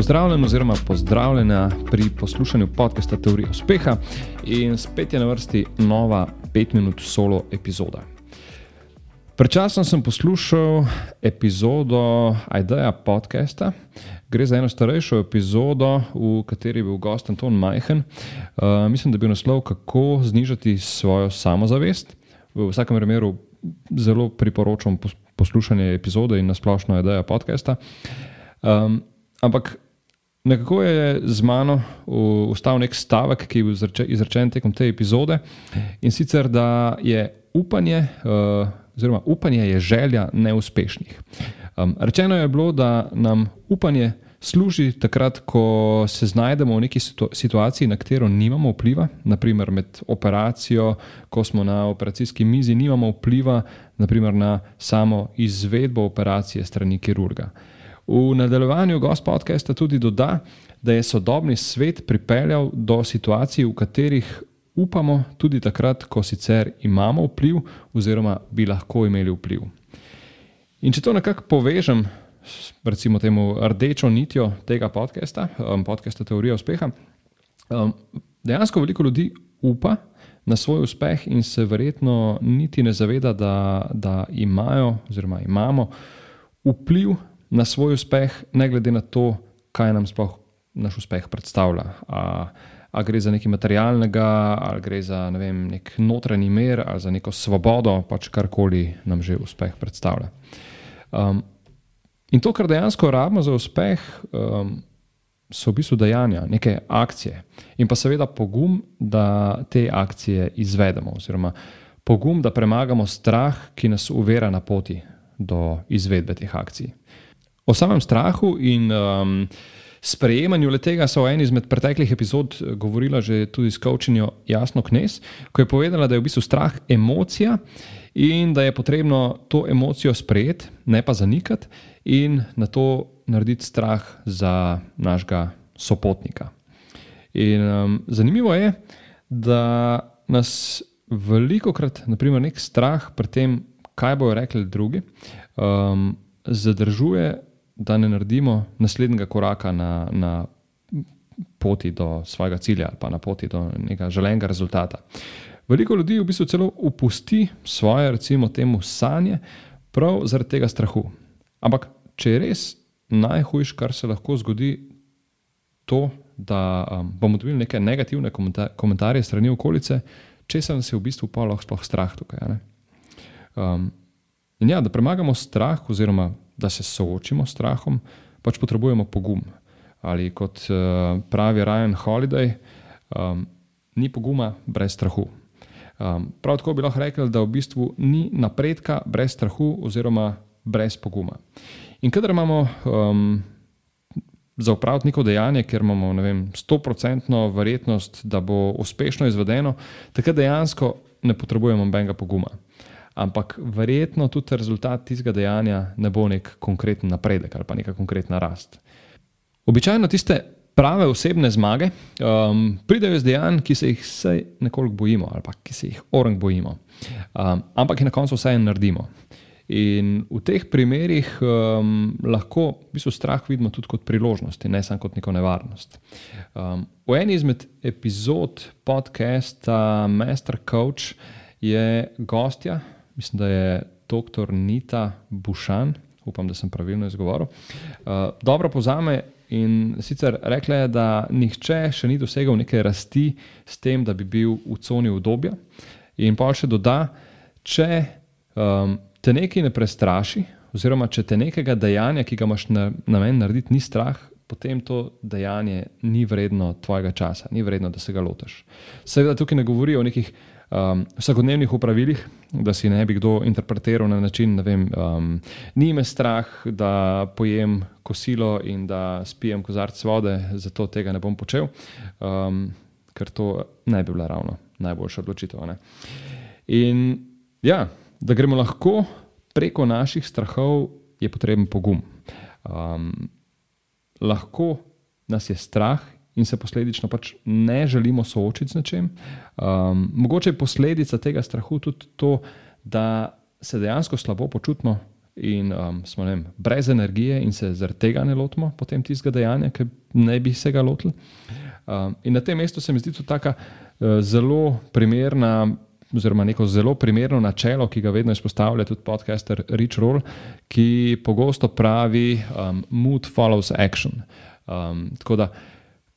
Pozdravljen oziroma pozdravljena pri poslušanju podcasta Teorije uspeha in spet je na vrsti nova 5 minut solo epizoda. Pred časom sem poslušal epizodo Aideja podcasta. Gre za eno starejšo epizodo, v kateri je bil gost Anton Majhen. Uh, mislim, da je bil naslov Kako znižati svojo samozavest. V vsakem primeru zelo priporočam poslušanje epizode in nasplošno Aideja podcasta. Um, ampak nekako je z mano ustal nek stavek, ki je bil izrečen tekom te epizode in sicer, da je upanje. Uh, oziroma upanje je želja neuspešnih. Um, rečeno je bilo, da nam upanje služi takrat, ko se znajdemo v neki situaciji, na katero nimamo vpliva, naprimer med operacijo, ko smo na operacijski mizi, nimamo vpliva naprimer, na samo izvedbo operacije strani kirurga. V nadaljevanju gost podcasta tudi doda, da je sodobni svet pripeljal do situacij, v katerih upamo tudi takrat, ko sicer imamo vpliv, oziroma bi lahko imeli vpliv. In če to nekako povežem, recimo, temu rdečo nitjo tega podcasta, podcasta Teorija uspeha, dejansko veliko ljudi upa na svoj uspeh in se verjetno niti ne zaveda, da, da imajo, oziroma imamo vpliv na svoj uspeh, ne glede na to, kaj nam sploh naš uspeh predstavlja. Uh, ali gre za nekaj materialnega, ali gre za ne vem, nek notranji mir, ali za neko svobodo, pač karkoli nam že uspeh predstavlja. Um, in to, kar dejansko rabimo za uspeh, um, so v bistvu dejanja, neke akcije in pa seveda pogum, da te akcije izvedemo, oziroma pogum, da premagamo strah, ki nas uvera na poti do izvedbe teh akcij. O samem strahu in um, sprejemanju tega so v eni izmed preteklih epizod eh, govorila že tudi s Kaučinjo Jasno Knes, ko je povedala, da je v bistvu strah emocija in da je potrebno to emocijo sprejeti, ne pa zanikati in na to narediti strah za našega sopotnika. In um, zanimivo je, da nas veliko krat, naprimer, nek strah pred tem, kaj bojo rekli drugi, um, zadržuje da ne naredimo naslednjega koraka na, na poti do svojega cilja ali pa na poti do nekega želenega rezultata. Veliko ljudi v bistvu celo upusti svoje, recimo, temu sanje, prav zaradi tega strahu. Ampak, če je res najhujše, kar se lahko zgodi, to, da um, bomo dobili neke negativne komentarje strani okolice, če se nas je v bistvu pa lahko sploh strah tukaj. Um, in ja, da premagamo strah, oziroma da se soočimo s strahom, pač potrebujemo pogum. Ali kot uh, pravi Ryan Holiday, um, ni poguma brez strahu. Um, prav tako bi lahko rekel, da v bistvu ni napredka brez strahu oziroma brez poguma. In kadar imamo um, za upraviti neko dejanje, ker imamo vem, 100% verjetnost, da bo uspešno izvedeno, takrat dejansko ne potrebujemo nobenega poguma ampak verjetno tudi rezultat tistega dejanja ne bo nek konkreten napredek ali pa neka konkretna rast. Običajno tiste prave osebne zmage um, pridejo iz dejanj, ki se jih vsej nekoliko bojimo ali pa ki se jih orang bojimo, um, ampak jih na koncu vseeno naredimo. In v teh primerih um, lahko v bistvu strah vidimo tudi kot priložnost, ne samo kot neko nevarnost. Um, v eni izmed epizod podcasta Master Coach je gostja, mislim, da je dr. Nita Bušan, upam, da sem pravilno izgovoril, uh, dobro pozame. In sicer rekla je, da nihče še ni dosegel neke rasti s tem, da bi bil v coni obdobja. In pa še doda, če um, te nekaj ne prestraši, oziroma če te nekega dejanja, ki ga imaš na namen narediti, ni strah, potem to dejanje ni vredno tvojega časa, ni vredno, da se ga lotiš. Seveda tukaj ne govori o nekih um, vsakodnevnih upravilih, da si ne bi kdo interpretiral na način, da um, ni me strah, da pojem kosilo in da spijem kozarc vode, zato tega ne bom počel, um, ker to ne bi bila ravno najboljša odločitev. Ne? In ja, da gremo lahko preko naših strahov, je potreben pogum. Um, lahko nas je strah in se posledično pač ne želimo soočiti z nečem. Um, mogoče je posledica tega strahu tudi to, da se dejansko slabo počutimo in um, smo vem, brez energije in se zaradi tega ne lotimo potem tistega dejanja, ki ne bi se ga lotili. Um, in na tem mestu se mi zdi tudi tako uh, zelo primerna. Oziroma, neko zelo primerno načelo, ki ga vedno izpostavlja tudi podcaster Rich Roll, ki pogosto pravi: um, Mood follows action. Um, tako da,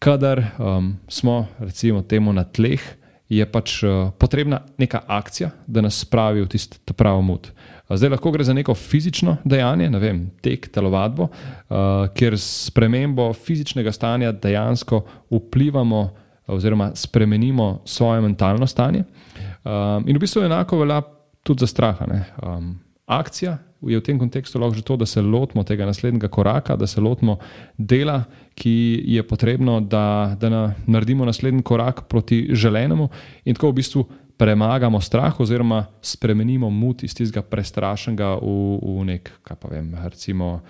kadar um, smo, recimo, temu na tleh, je pač uh, potrebna neka akcija, da nas spravi v tisti pravi mood. Zdaj lahko gre za neko fizično dejanje, ne vem, tek, telovadbo, uh, kjer s premembo fizičnega stanja dejansko vplivamo oziroma spremenimo svoje mentalno stanje. Um, in v bistvu enako velja tudi za strah. Um, akcija je v tem kontekstu lahko že to, da se lotimo tega naslednjega koraka, da se lotimo dela, ki je potrebno, da, da naredimo naslednji korak proti želenemu in tako v bistvu premagamo strah, oziroma spremenimo mut iz tistega prestrašenega v, v nek, kaj pa vem, recimo.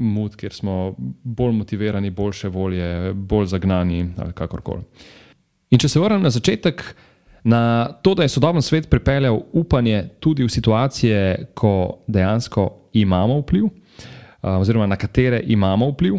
Mud, kjer smo bolj motivirani, boljše volje, bolj zagnani ali kakorkoli. In če se vrnem na začetek, na to, da je sodoben svet pripeljal upanje tudi v situacije, ko dejansko imamo vpliv, oziroma na katere imamo vpliv.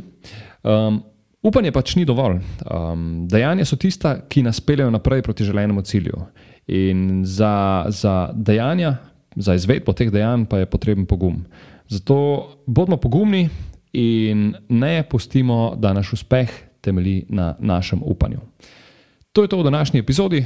Um, upanje pač ni dovolj. Um, dejanja so tista, ki nas peljejo naprej proti želenemu cilju. In za, za dejanja, za izvedbo teh dejanj, pa je potreben pogum. Zato bodimo pogumni in ne pustimo, da naš uspeh temelji na našem upanju. To je to v današnji epizodi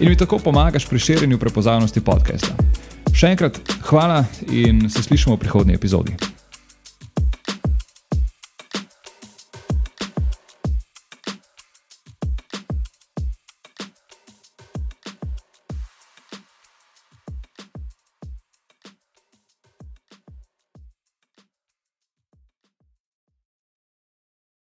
In mi tako pomagaš pri širjenju prepoznavnosti podcasta. Še enkrat hvala in se slišimo v prihodnji epizodi.